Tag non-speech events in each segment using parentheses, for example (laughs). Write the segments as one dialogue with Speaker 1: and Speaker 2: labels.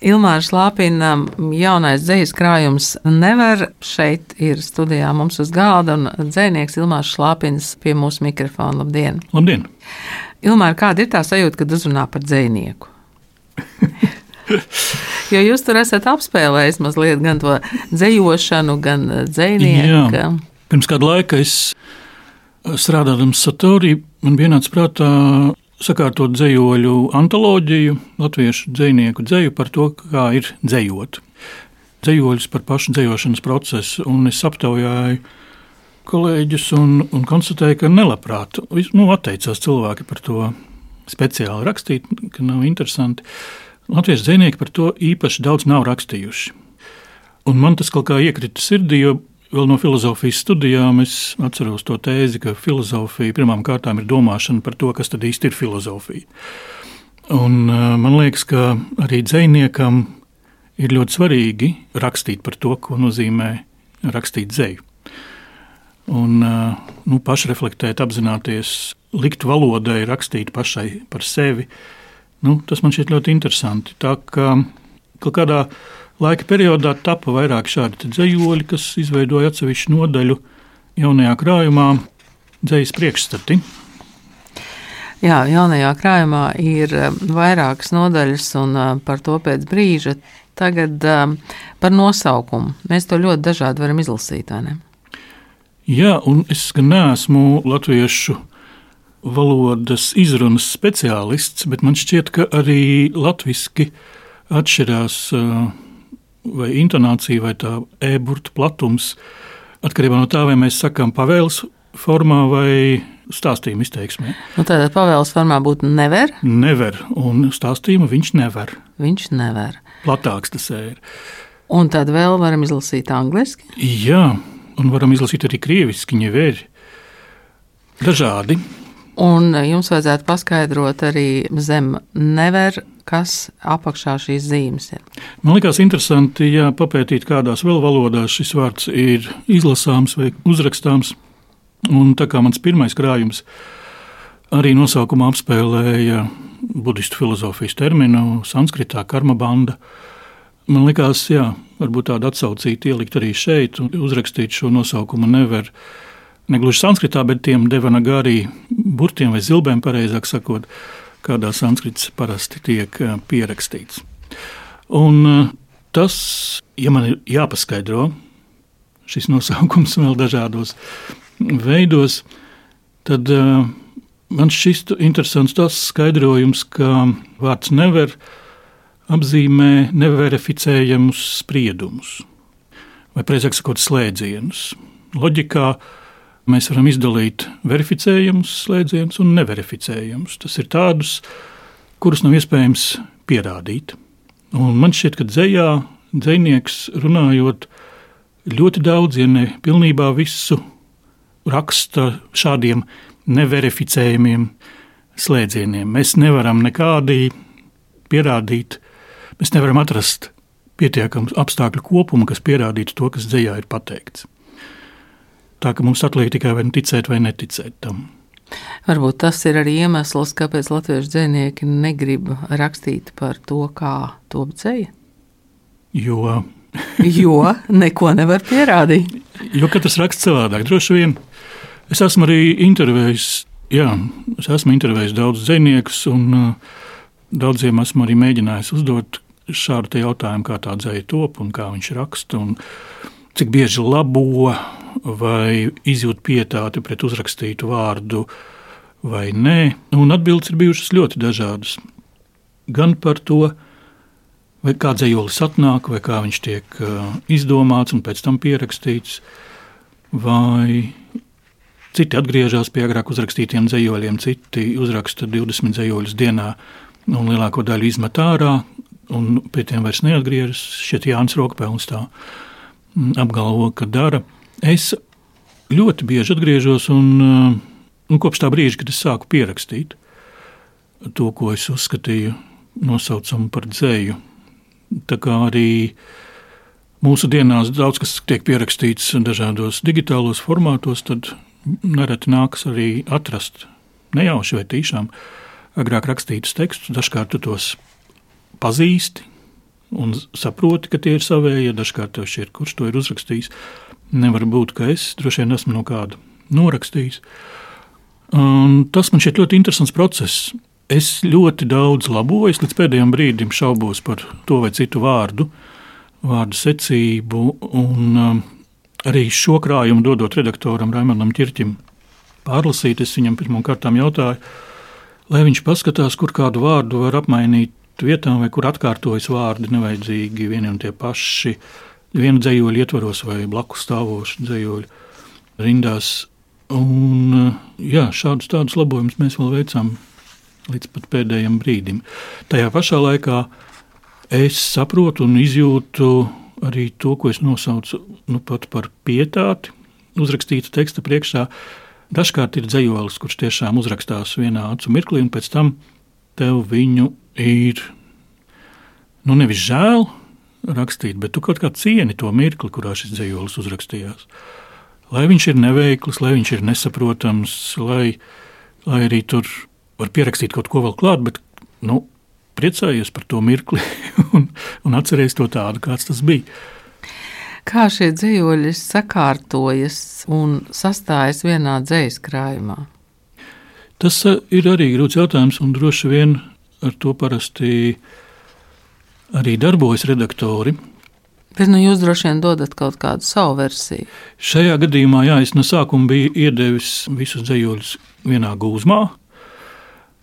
Speaker 1: Ilmāra Slāpina jaunais dzīslis krājums nevar. Šeit ir studijā mums uz galda un dzēnieks Ilmārs Slāpins pie mūsu mikrofona. Labdien!
Speaker 2: Labdien!
Speaker 1: Ilmāra, kāda ir tā sajūta, kad uzrunā par dzēnieku? (laughs) jo jūs tur esat apspēlējis mazliet gan to dzējošanu, gan dzēnieku. Jā.
Speaker 2: Pirms kāda laika es strādājot Satorī, man nācis prātā sakārtot dzējoļu antoloģiju, latviešu dzinieku dzēju par to, kā ir dzējot. Dzējoļus par pašu dzējošanas procesu, un es aptaujāju kolēģus un, un konstatēju, ka nelabprāt nu, atteicās cilvēki par to speciāli rakstīt, ka nav interesanti. Latviešu dzinieki par to īpaši daudz nav rakstījuši. Un man tas kaut kā iekrita sirdī, jo Vēl no filozofijas studijām es atceros to tēzi, ka filozofija pirmām kārtām ir domāšana par to, kas tad īsti ir filozofija. Un, uh, man liekas, ka arī dziniekam ir ļoti svarīgi rakstīt par to, ko nozīmē rakstīt dzēju. Un, uh, nu, pašreflektēt, apzināties, likt valodai rakstīt pašai par sevi. Nu, tas man šķiet ļoti interesanti. Tā kā kaut kādā veidā Laika periodā tapa vairāk šādi dzējoļi, kas izveidoja atsevišķu nodaļu jaunajā krājumā, dzējas priekšstati.
Speaker 1: Jā, jaunajā krājumā ir um, vairākas nodaļas, un uh, par to pēc brīža. Tagad um, par nosaukumu. Mēs to ļoti dažādi varam izlasīt.
Speaker 2: Jā, un es gan neesmu latviešu valodas izrunas speciālists, bet man šķiet, ka arī latviešu atšķirās. Uh, vai intonācija, vai tā e-burta platums, atkarībā no tā, vai mēs sakām pavēles formā vai stāstījuma izteiksmē.
Speaker 1: Nu, tādā pavēles formā būtu nevar.
Speaker 2: Nevar, un stāstījumu viņš nevar.
Speaker 1: Viņš nevar.
Speaker 2: Platāks tas ir.
Speaker 1: Un tad vēl varam izlasīt angliski?
Speaker 2: Jā, un varam izlasīt arī krieviski, nevar. Dažādi.
Speaker 1: Un jums vajadzētu paskaidrot arī zem nevar, kas apakšā šīs zīmes ir.
Speaker 2: Man liekas, interesanti, ja papētīt, kādās vēl valodās šis vārds ir izlasāms vai uzrakstāms. Un tā kā mans pirmais krājums arī nosaukumā apspēlēja budistu filozofijas terminu, sanskritā karma banda. Man liekas, jā, varbūt tādu atsaucītu ielikt arī šeit un uzrakstīt šo nosaukumu nevar negluži sanskritā, bet tiem devanagārī burtiem vai zilbēm, pareizāk sakot, kādā sanskrits parasti tiek eh, pierakstīts. Un eh, tas, ja man ir jāpaskaidro šis nosaukums vēl dažādos veidos, tad uh, man šķistu interesants tas skaidrojums, ka vārds nevar apzīmē neverificējamus spriedumus, vai precīzāk sakot, slēdzienus. Loģikā Mēs varam izdalīt verificējumus slēdzienus un neverificējumus. Tas ir tādus, kurus nav iespējams pierādīt. Un man šķiet, ka dzējā, dzējnieks runājot ļoti daudz, ja ne pilnībā visu, raksta šādiem neverificējumiem slēdzieniem. Mēs nevaram nekādī pierādīt, mēs nevaram atrast pietiekamu apstākļu kopumu, kas pierādītu to, kas dzējā ir pateikts. Tā ka mums atliek tikai vai ticēt vai neticēt tam.
Speaker 1: Varbūt tas ir arī iemesls, kāpēc latviešu dzinieki negrib rakstīt par to, kā top dzēja.
Speaker 2: Jo.
Speaker 1: jo neko nevar pierādīt.
Speaker 2: Jo katrs raksta savādāk. Droši vien es esmu arī intervējis, jā, es esmu intervējis daudzus dziniekus, un uh, daudziem esmu arī mēģinājis uzdot šādu jautājumu, kā tā dzēja top un kā viņš raksta. Un, cik bieži labo vai izjūt pietāti pret uzrakstītu vārdu vai nē. Un atbildes ir bijušas ļoti dažādas. Gan par to, vai kā dzējolis atnāk, vai kā viņš tiek izdomāts un pēc tam pierakstīts, vai citi atgriežas pie agrāk uzrakstītiem dzējoļiem, citi uzraksta 20 dzējoļus dienā un lielāko daļu izmet ārā, un pie tiem vairs neatgriežas. Šeit Jānis Rokpēns tā apgalvo, ka dara. Es ļoti bieži atgriežos un, un nu, kopš tā brīža, kad es sāku pierakstīt to, ko es uzskatīju nosaucamu par dzēju. Tā kā arī mūsu dienās daudz kas tiek pierakstīts dažādos digitālos formātos, tad nereti nākas arī atrast nejauši vai tīšām agrāk rakstītus tekstus. Dažkārt tu tos pazīsti, un saproti, ka tie ir savēji. Dažkārt tev šķiet, kurš to ir uzrakstījis. Nevar būt, ka es droši vien esmu no kāda norakstījis. Un tas man šķiet ļoti interesants process. Es ļoti daudz laboju, līdz pēdējiem brīdim šaubos par to vai citu vārdu, vārdu secību. Un, um, arī šo krājumu dodot redaktoram Raimondam Čirķim pārlasīt, es viņam pirmām kārtām jautāju, lai viņš paskatās, kur kādu vārdu var apmainīt vietām, vai kur atkārtojas vārdi nevajadzīgi vieni un tie paši, vienu dzējoļu ietvaros vai blakus stāvošu dzējoļu rindās. Un, jā, šādus tādus labojumus mēs vēl veicām līdz pat pēdējiem brīdim. Tajā pašā laikā es saprotu un izjūtu arī to, ko es nosaucu nu, par pietāti, uzrakstīta teksta priekšā. Dažkārt ir dzējolis, kurš tiešām uzrakstās vienā acu mirklī, un pēc tam tev viņu ir nu, nevis žēl rakstīt, bet tu kaut kā cieni to mirkli, kurā šis dzējolis uzrakstījās. Lai viņš ir neveikls, lai viņš ir nesaprotams, lai, lai arī tur var pierakstīt kaut ko vēl klāt, bet nu, priecājies par to mirkli (laughs) un, un atceries to tādu, kāds tas bija.
Speaker 1: Kā šie dzīvoļi sakārtojas un sastājas vienā dzīslu krājumā?
Speaker 2: Tas uh, ir arī grūts jautājums, un droši vien ar to parasti arī darbojas redaktori.
Speaker 1: Bet nu, jūs droši vien dodat kaut kādu savu versiju.
Speaker 2: Šajā gadījumā, jā, es no sākuma biju iedevis visus dzējoļus vienā gūzmā,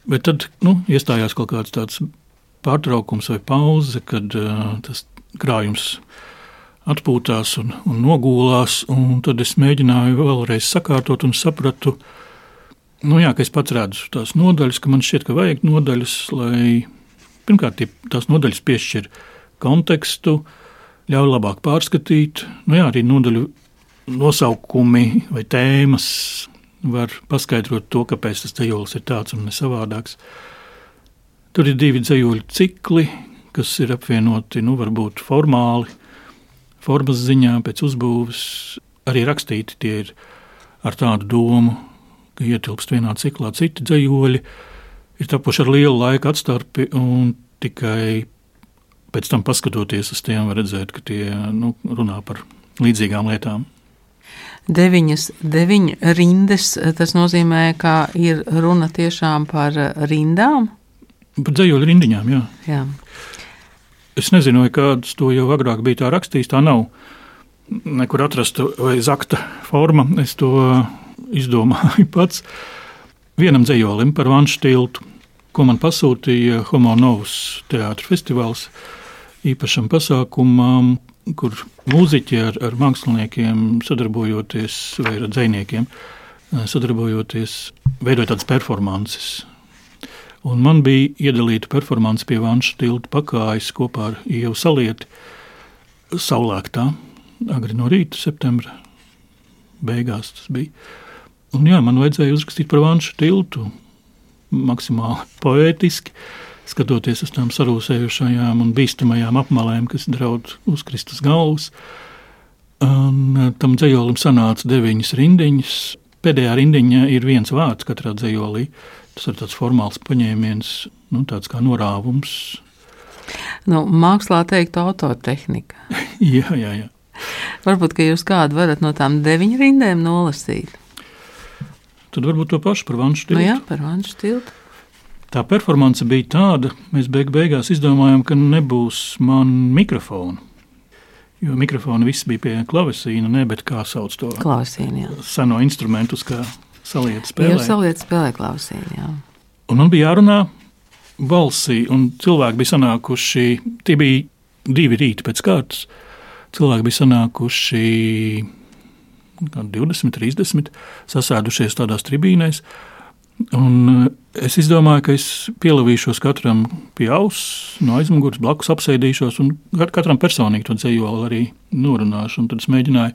Speaker 2: bet tad nu, iestājās kaut kāds tāds pārtraukums vai pauze, kad uh, tas krājums atpūtās un, un nogulās. Un tad es mēģināju vēlreiz sakārtot un sapratu, nu, jā, ka es pats redzu tās nodaļas, ka man šķiet, ka vajag nodaļas, lai pirmkārt tās nodaļas piešķir kontekstu, ļauj labāk pārskatīt. Nu, jā, arī nodaļu nosaukumi vai tēmas var paskaidrot to, kāpēc tas ceļojums ir tāds un ne savādāks. Tur ir divi dzīsļu cikli, kas ir apvienoti nu, varbūt formāli, formas ziņā, pēc uzbūves. Arī rakstīti tie ir ar tādu domu, ka ietilpst vienā ciklā citi dzīsļi, ir tapuši ar lielu laika atstarpi un tikai pēc tam paskatoties uz tiem, var redzēt, ka tie nu, runā par līdzīgām lietām.
Speaker 1: Deviņas, deviņas rindas, tas nozīmē, ka ir runa tiešām par rindām.
Speaker 2: Par dzējoļu rindiņām, jā.
Speaker 1: jā.
Speaker 2: Es nezinu, kāds to jau agrāk bija tā rakstījis. Tā nav nekur atrasta vai zakta forma. Es to izdomāju (laughs) pats. Vienam dzējolim par vanšu tiltu, ko man pasūtīja Homo Novus teātris festivāls īpašam pasākumam, kur mūziķi ar, ar māksliniekiem sadarbojoties, vai ar dziniekiem sadarbojoties, veidoja tādas performances Un man bija iedalīta performance pie Vanša tilta pakājas kopā ar Ievu Salieti. Saulēktā, agri no rīta, septembra beigās tas bija. Un jā, man vajadzēja uzrakstīt par Vanša tiltu maksimāli poētiski, skatoties uz tām sarūsējušajām un bīstamajām apmalēm, kas draud uzkrist uz galvas. Un eh, tam dzējolim sanāca deviņas rindiņas. Pēdējā rindiņā ir viens vārds katrā dzējolī. Tas ir tāds formāls paņēmiens, nu, tāds kā norāvums.
Speaker 1: Nu, mākslā teikt, autotehnika. (laughs)
Speaker 2: jā, jā, jā.
Speaker 1: Varbūt, ka jūs kādu varat no tām deviņu rindēm nolasīt.
Speaker 2: Tad varbūt to pašu par vanšu tiltu.
Speaker 1: Nu jā, par vanšu tiltu.
Speaker 2: Tā performance bija tāda, mēs beig beigās izdomājām, ka nebūs man mikrofona. Jo mikrofona viss bija pie klavesīna, ne, bet kā sauc to?
Speaker 1: Klavesīna, jā.
Speaker 2: Seno instrumentus, kā saliet spēlē.
Speaker 1: Jūs saliet spēlē klausīt, jā.
Speaker 2: Un man bija jārunā balsī, un cilvēki bija sanākuši, tie bija divi rīti pēc kārtas, cilvēki bija sanākuši 20, 30, sasēdušies tādās tribīnēs, Un es izdomāju, ka es pielavīšos katram pie auss, no aizmugures blakus apsēdīšos un katram personīgi to dzējoli arī norunāšu. Un tad es mēģināju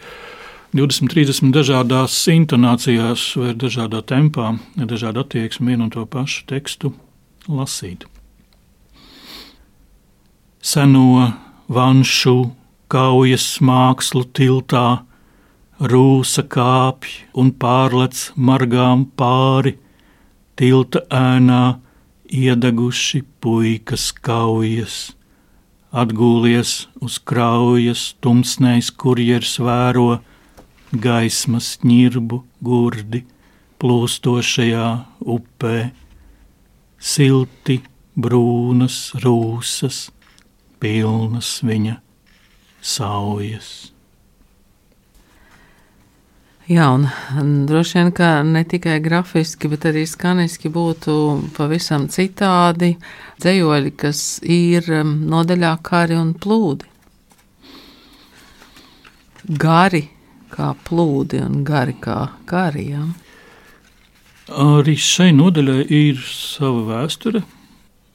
Speaker 2: 20, 30 dažādās intonācijās, vai dažādā tempā, ar dažādu attieksmi vienu un to pašu tekstu lasīt. Seno vanšu kaujas mākslu tiltā, rūsa kāpj un pārlec margām pāri, tilta ēnā iedeguši puikas kaujas, atgūlies uz kraujas, tumsnēs kurjers vēro gaismas ņirbu gurdi plūstošajā upē, silti, brūnas rūsas, pilnas viņa saujas.
Speaker 1: Jā, un droši vien, ka ne tikai grafiski, bet arī skaniski būtu pavisam citādi dzējoļi, kas ir um, nodaļā kari un plūdi. Gari kā plūdi un gari kā kariem.
Speaker 2: Arī šai nodaļai ir sava vēsture.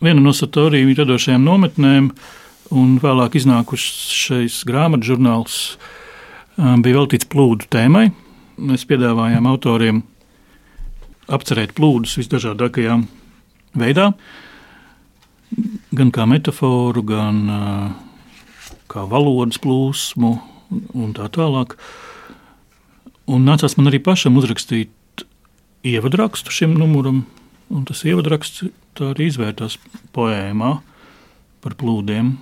Speaker 2: Viena no satoriju radošajām nometnēm un vēlāk iznākušas šais grāmatu žurnāls um, bija veltīts plūdu tēmai mēs piedāvājām autoriem apcerēt plūdus visdažādākajā veidā, gan kā metaforu, gan kā valodas plūsmu un tā tālāk. Un nācās man arī pašam uzrakstīt ievadrakstu šim numuram, un tas ievadraksts tā arī izvērtās poēmā par plūdiem.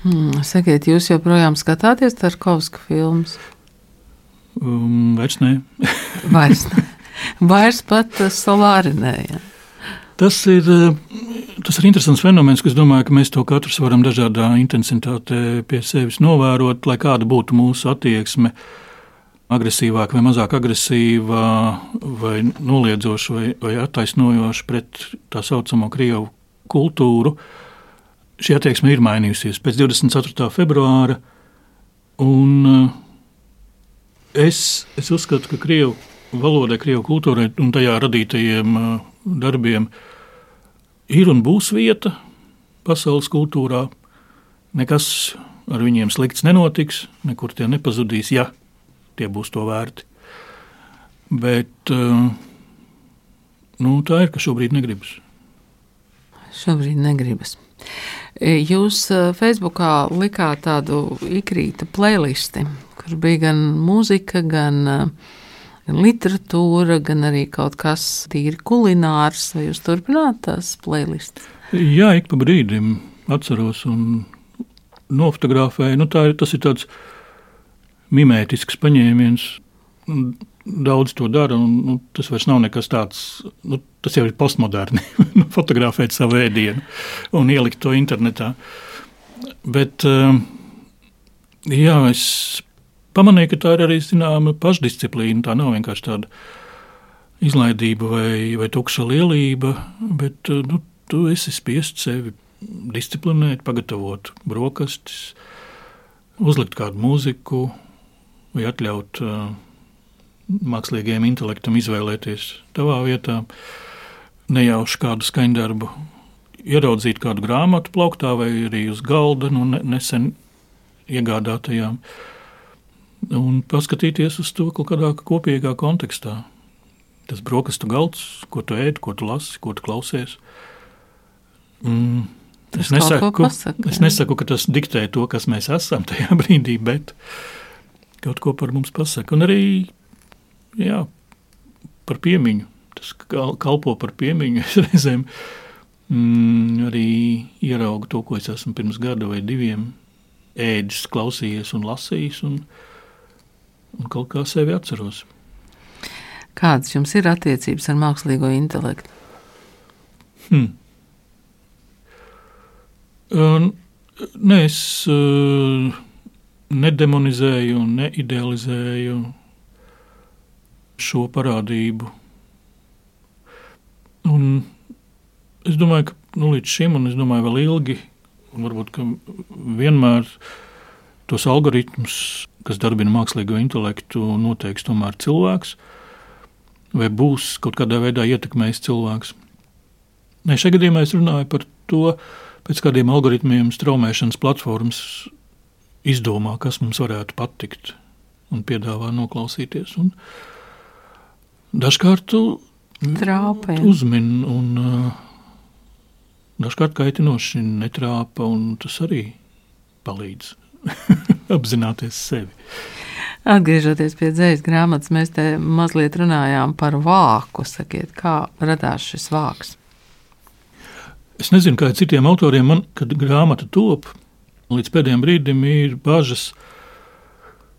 Speaker 1: Hmm, sakiet, jūs joprojām skatāties Tarkovska filmas?
Speaker 2: Um, vairs nē. (laughs)
Speaker 1: vairs, ne. vairs pat uh, solāri nē. Ja.
Speaker 2: Tas ir, uh, tas ir interesants fenomens, kas domāju, ka mēs to katrs varam dažādā intensitātē pie sevis novērot, lai kāda būtu mūsu attieksme, agresīvāka vai mazāk agresīva, vai noliedzoša vai, vai attaisnojoša pret tā saucamo Krievu kultūru. Šī attieksme ir mainījusies pēc 24. februāra. Un, uh, Es, es uzskatu, ka krievu valodai, krievu kultūrai un tajā radītajiem darbiem ir un būs vieta pasaules kultūrā. Nekas ar viņiem slikts nenotiks, nekur tie nepazudīs, ja tie būs to vērti. Bet nu, tā ir, ka šobrīd negribas.
Speaker 1: Šobrīd negribas. Jūs Facebookā likāt tādu ikrīta playlisti, kur bija gan mūzika, gan, gan literatūra, gan arī kaut kas tīri kulinārs. Vai jūs turpināt tās playlists?
Speaker 2: Jā, ik pa brīdim atceros un nofotografēju. Nu, tā, tas ir tāds mimētisks paņēmiens. Daudz to dara, un nu, tas vairs nav nekas tāds. Nu, tas jau ir postmoderni. (laughs) Fotografēt savu ēdienu un ielikt to internetā. Bet, jā, es pamanīju, ka tā ir arī zināma pašdisciplīna. Tā nav vienkārši tāda izlaidība vai, vai tukša lielība, bet nu, tu esi spiests sevi disciplinēt, pagatavot brokastis, uzlikt kādu mūziku vai atļaut uh, mākslīgajam intelektam izvēlēties tavā vietā, nejauši kādu skaņdarbu, ieraudzīt kādu grāmatu plauktā vai arī uz galda nu, nesen iegādātajām. Uh, un paskatīties uz to kaut kādā kopīgā kontekstā. Tas brokastu galds, ko tu ēd, ko tu lasi, ko tu klausies. Mm, es, nesaku, pasaka, es nesaku, ka tas diktē to, kas mēs esam tajā (laughs) brīdī, bet kaut ko par mums pasaka. Un arī jā, par piemiņu. Tas kalpo par piemiņu. (laughs) Es reizēm mm, arī ieraugu to, ko es esmu pirms gada vai diviem ēdis, klausījies un lasījis. Un, uh, un kaut kā sevi atceros.
Speaker 1: Kādas jums ir attiecības ar mākslīgo intelektu?
Speaker 2: Hmm. Uh, nē, es uh, nedemonizēju un neidealizēju šo parādību. Un es domāju, ka nu, līdz šim, un es domāju, vēl ilgi, un varbūt vienmēr tos algoritmus kas darbina mākslīgo intelektu, noteiks tomēr cilvēks, vai būs kaut kādā veidā ietekmējis cilvēks. Nē, šajā gadījumā es runāju par to, pēc kādiem algoritmiem straumēšanas platformas izdomā, kas mums varētu patikt un piedāvā noklausīties. Un dažkārt
Speaker 1: Trāpē.
Speaker 2: uzmin un uh, dažkārt kaitinoši netrāpa, un tas arī palīdz (laughs) apzināties sevi.
Speaker 1: Atgriežoties pie dzīslas grāmatas, mēs te mazliet runājām par vāku. Sakiet, kā radās šis vāks?
Speaker 2: Es nezinu, kā citiem autoriem, man, kad grāmata top, līdz pēdējiem brīdim ir bažas,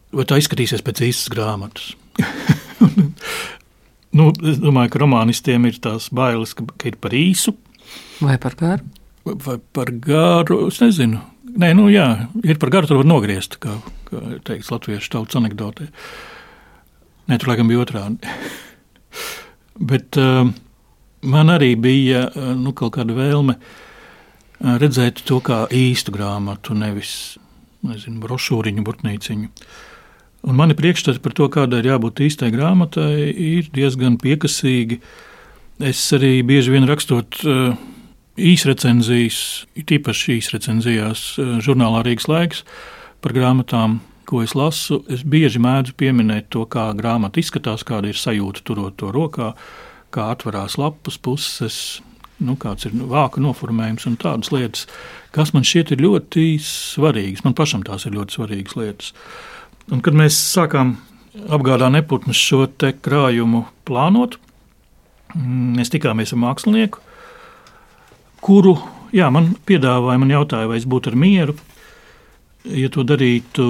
Speaker 2: vai tā izskatīsies pēc īstas grāmatas. (laughs) nu, es domāju, ka romānistiem ir tās bailes, ka, ka ir par īsu.
Speaker 1: Vai par garu?
Speaker 2: Vai, vai par garu, es nezinu. Nē, nu jā, ir par garu, tur var nogriezt, kā, kā teikts latviešu tautas anekdotē. Nē, tur laikam bija otrādi. (laughs) Bet uh, man arī bija uh, nu, kaut kāda vēlme uh, redzēt to kā īstu grāmatu, nevis nezinu, brošūriņu, burtnīciņu. Un mani priekšstati par to, kādai ir jābūt īstai grāmatai, ir diezgan piekasīgi. Es arī bieži vien rakstot uh, īsrecenzijas, tīpaši īsrecenzijās eh, žurnālā Rīgas laiks par grāmatām, ko es lasu. Es bieži mēdzu pieminēt to, kā grāmata izskatās, kāda ir sajūta turot to rokā, kā atverās lapas puses, nu, kāds ir vāka noformējums un tādas lietas, kas man šķiet ir ļoti svarīgas. Man pašam tās ir ļoti svarīgas lietas. Un, kad mēs sākām apgādā neputnus šo krājumu plānot, mm, mēs tikāmies ar mākslinieku, kuru jā, man piedāvāja, man jautāja, vai es būtu ar mieru, ja to darītu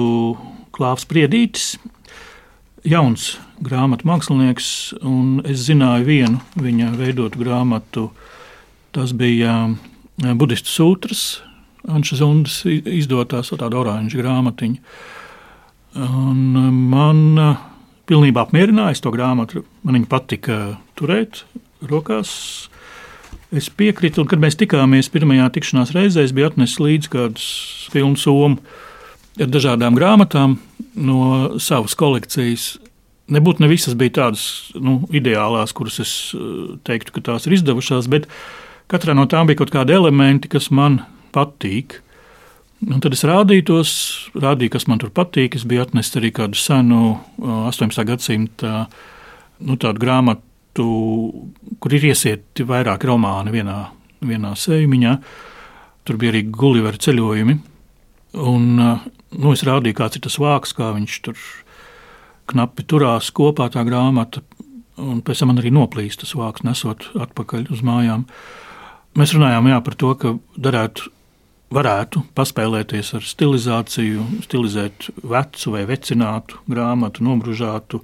Speaker 2: Klāvs Priedītis, jauns grāmatu mākslinieks, un es zināju vienu viņa veidotu grāmatu. Tas bija budistu sūtras, Anša Zundas izdotās tāda oranža grāmatiņa. Un man pilnībā apmierināja to grāmatu. Man viņa patika turēt rokās. Es piekrītu, un kad mēs tikāmies pirmajā tikšanās reizē, es biju atnesis līdzi kādus filmu somu ar dažādām grāmatām no savas kolekcijas. Nebūtu ne visas bija tādas nu, ideālās, kuras es eh, teiktu, ka tās ir izdevušās, bet katrā no tām bija kaut kādi elementi, kas man patīk. Un tad es rādīju tos, rādīju, kas man tur patīk. Es biju atnesis arī kādu senu 18. Eh, gadsimta nu, grāmatu tu, kur ir iesieti vairāki romāni vienā, vienā sēmiņā. Tur bija arī Gullivera ceļojumi. Un, nu, es rādīju, kāds ir tas vāks, kā viņš tur knapi turās kopā tā grāmata. Un pēc tam man arī noplīst tas vāks, nesot atpakaļ uz mājām. Mēs runājām jā, par to, ka darētu, varētu paspēlēties ar stilizāciju, stilizēt vecu vai vecinātu grāmatu, nobružātu.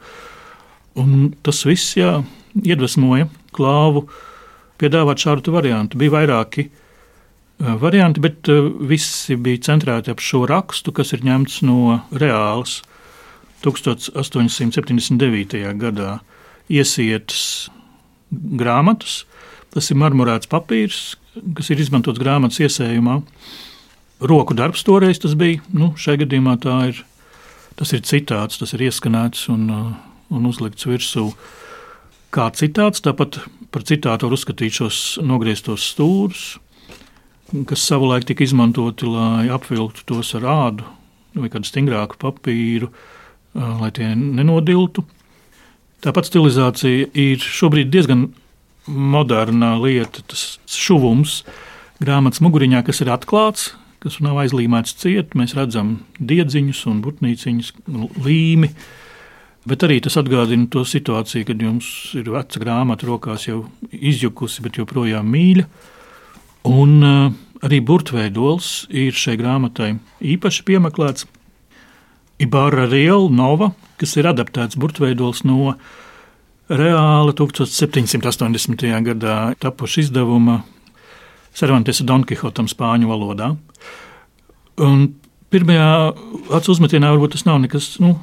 Speaker 2: Un tas viss, jā, iedvesmoja klāvu piedāvāt šādu variantu. Bija vairāki uh, varianti, bet uh, visi bija centrēti ap šo rakstu, kas ir ņemts no reāls 1879. gadā iesietas grāmatas. Tas ir marmorēts papīrs, kas ir izmantots grāmatas iesējumā. Roku darbs toreiz tas bija. Nu, šajā gadījumā ir, tas ir citāts, tas ir ieskanēts un, uh, un uzlikts virsū kā citāts. Tāpat par citātu var uzskatīt šos nogrieztos stūrus, kas savulaik tika izmantoti, lai apvilktu tos ar ādu vai kādu stingrāku papīru, lai tie nenodiltu. Tāpat stilizācija ir šobrīd diezgan moderna lieta. Tas šuvums grāmatas muguriņā, kas ir atklāts, kas nav aizlīmēts ciet, mēs redzam diedziņus un burtnīciņus, līmi. Bet arī tas atgādina to situāciju, kad jums ir veca grāmata rokās, jau izjukusi, bet joprojām mīļa. Un uh, arī burtveidols ir šai grāmatai īpaši piemeklēts. Ibarra Riela Nova, kas ir adaptēts burtveidols no reāla 1780. gadā tapuša izdevuma Cervantesa Don Quixotam spāņu valodā. Un pirmajā acu uzmetienā varbūt tas nav nekas nu,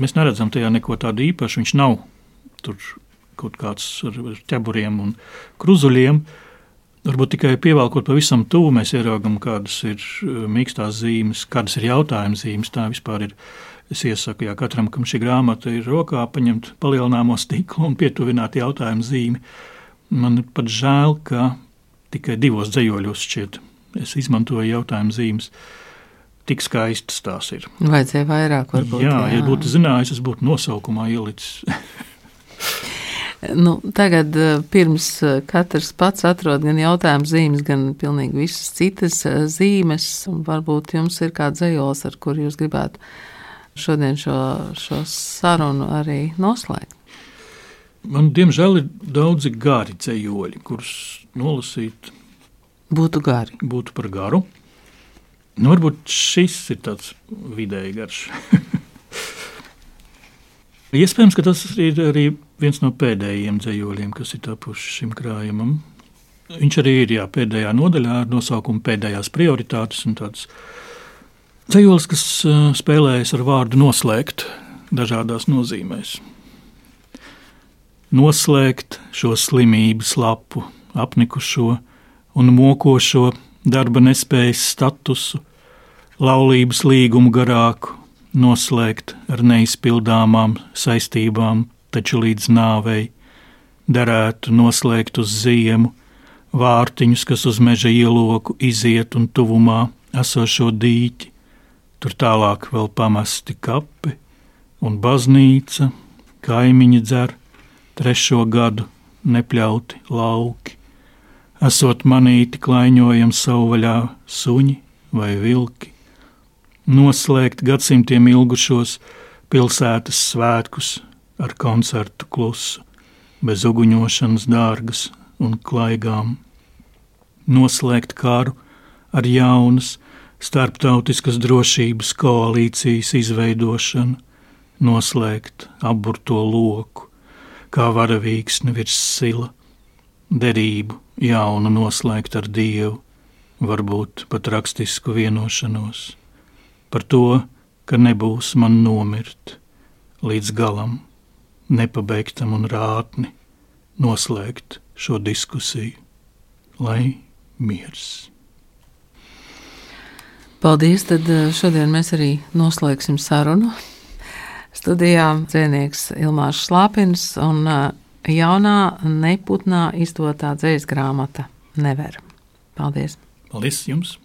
Speaker 2: mēs neredzam tajā neko tādu īpašu. Viņš nav tur kaut kāds ar ķeburiem un kruzuļiem. Varbūt tikai pievelkot pavisam tuvu, mēs ieraugām, kādas ir uh, mīkstās zīmes, kādas ir jautājuma zīmes. Tā vispār ir. Es iesaku, ja katram, kam šī grāmata ir rokā, paņemt palielināmo stiklu un pietuvināt jautājumu zīmi. Man pat žēl, ka tikai divos dzējoļos šķiet es izmantoju jautājumu zīmes. Uh, tik skaistas tās ir.
Speaker 1: Vajadzēja vairāk, varbūt.
Speaker 2: Jā, jā. ja būtu zinājis, es būtu nosaukumā ielicis. (laughs)
Speaker 1: nu, tagad, eh, pirms eh, katrs pats atrod gan jautājumu zīmes, gan pilnīgi visas citas eh, zīmes, varbūt jums ir kāds zejols, ar kur jūs gribētu šodien šo, šo sarunu arī noslēgt.
Speaker 2: Man, diemžēl, ir daudzi gari ceļoļi, kurus nolasīt
Speaker 1: būtu gari.
Speaker 2: Būtu par garu. Nu, varbūt šis ir tāds vidēji garš. (laughs) Iespējams, ka tas ir arī viens no pēdējiem dzējoļiem, kas ir tapuši šim krājumam. Viņš arī ir jā, pēdējā nodaļā ar nosaukumu Pēdējās prioritātes. Tāds dzējolis, kas spēlējas ar vārdu noslēgt dažādās nozīmēs. Noslēgt šo slimības lapu, apnikušo un mokošo darba nespējas statusu, laulības līgumu garāku, noslēgt ar neizpildāmām saistībām, taču līdz nāvei derētu noslēgt uz ziemu, vārtiņus, kas uz meža ieloku iziet un tuvumā esošo dīķi, tur tālāk vēl pamesti kapi un baznīca, kaimiņi dzer, trešo gadu nepļauti lauki, esot manīti klaiņojam savu vaļā suņi vai vilki noslēgt gadsimtiem ilgušos pilsētas svētkus ar koncertu klusu, bez uguņošanas dārgas un klaigām, noslēgt karu ar jaunas starptautiskas drošības koalīcijas izveidošanu, noslēgt aburto loku, kā varavīksni virs sila, derību jaunu noslēgt ar Dievu, varbūt pat rakstisku vienošanos par to, ka nebūs man nomirt līdz galam, nepabeigtam un rātni noslēgt šo diskusiju, lai miers.
Speaker 1: Paldies! Tad eh, šodien mēs arī noslēgsim sarunu. Studijā dzēnieks Ilmārs Šlāpins un eh, jaunā neputnā izdotā dzējas grāmata Never. Paldies!
Speaker 2: Paldies jums!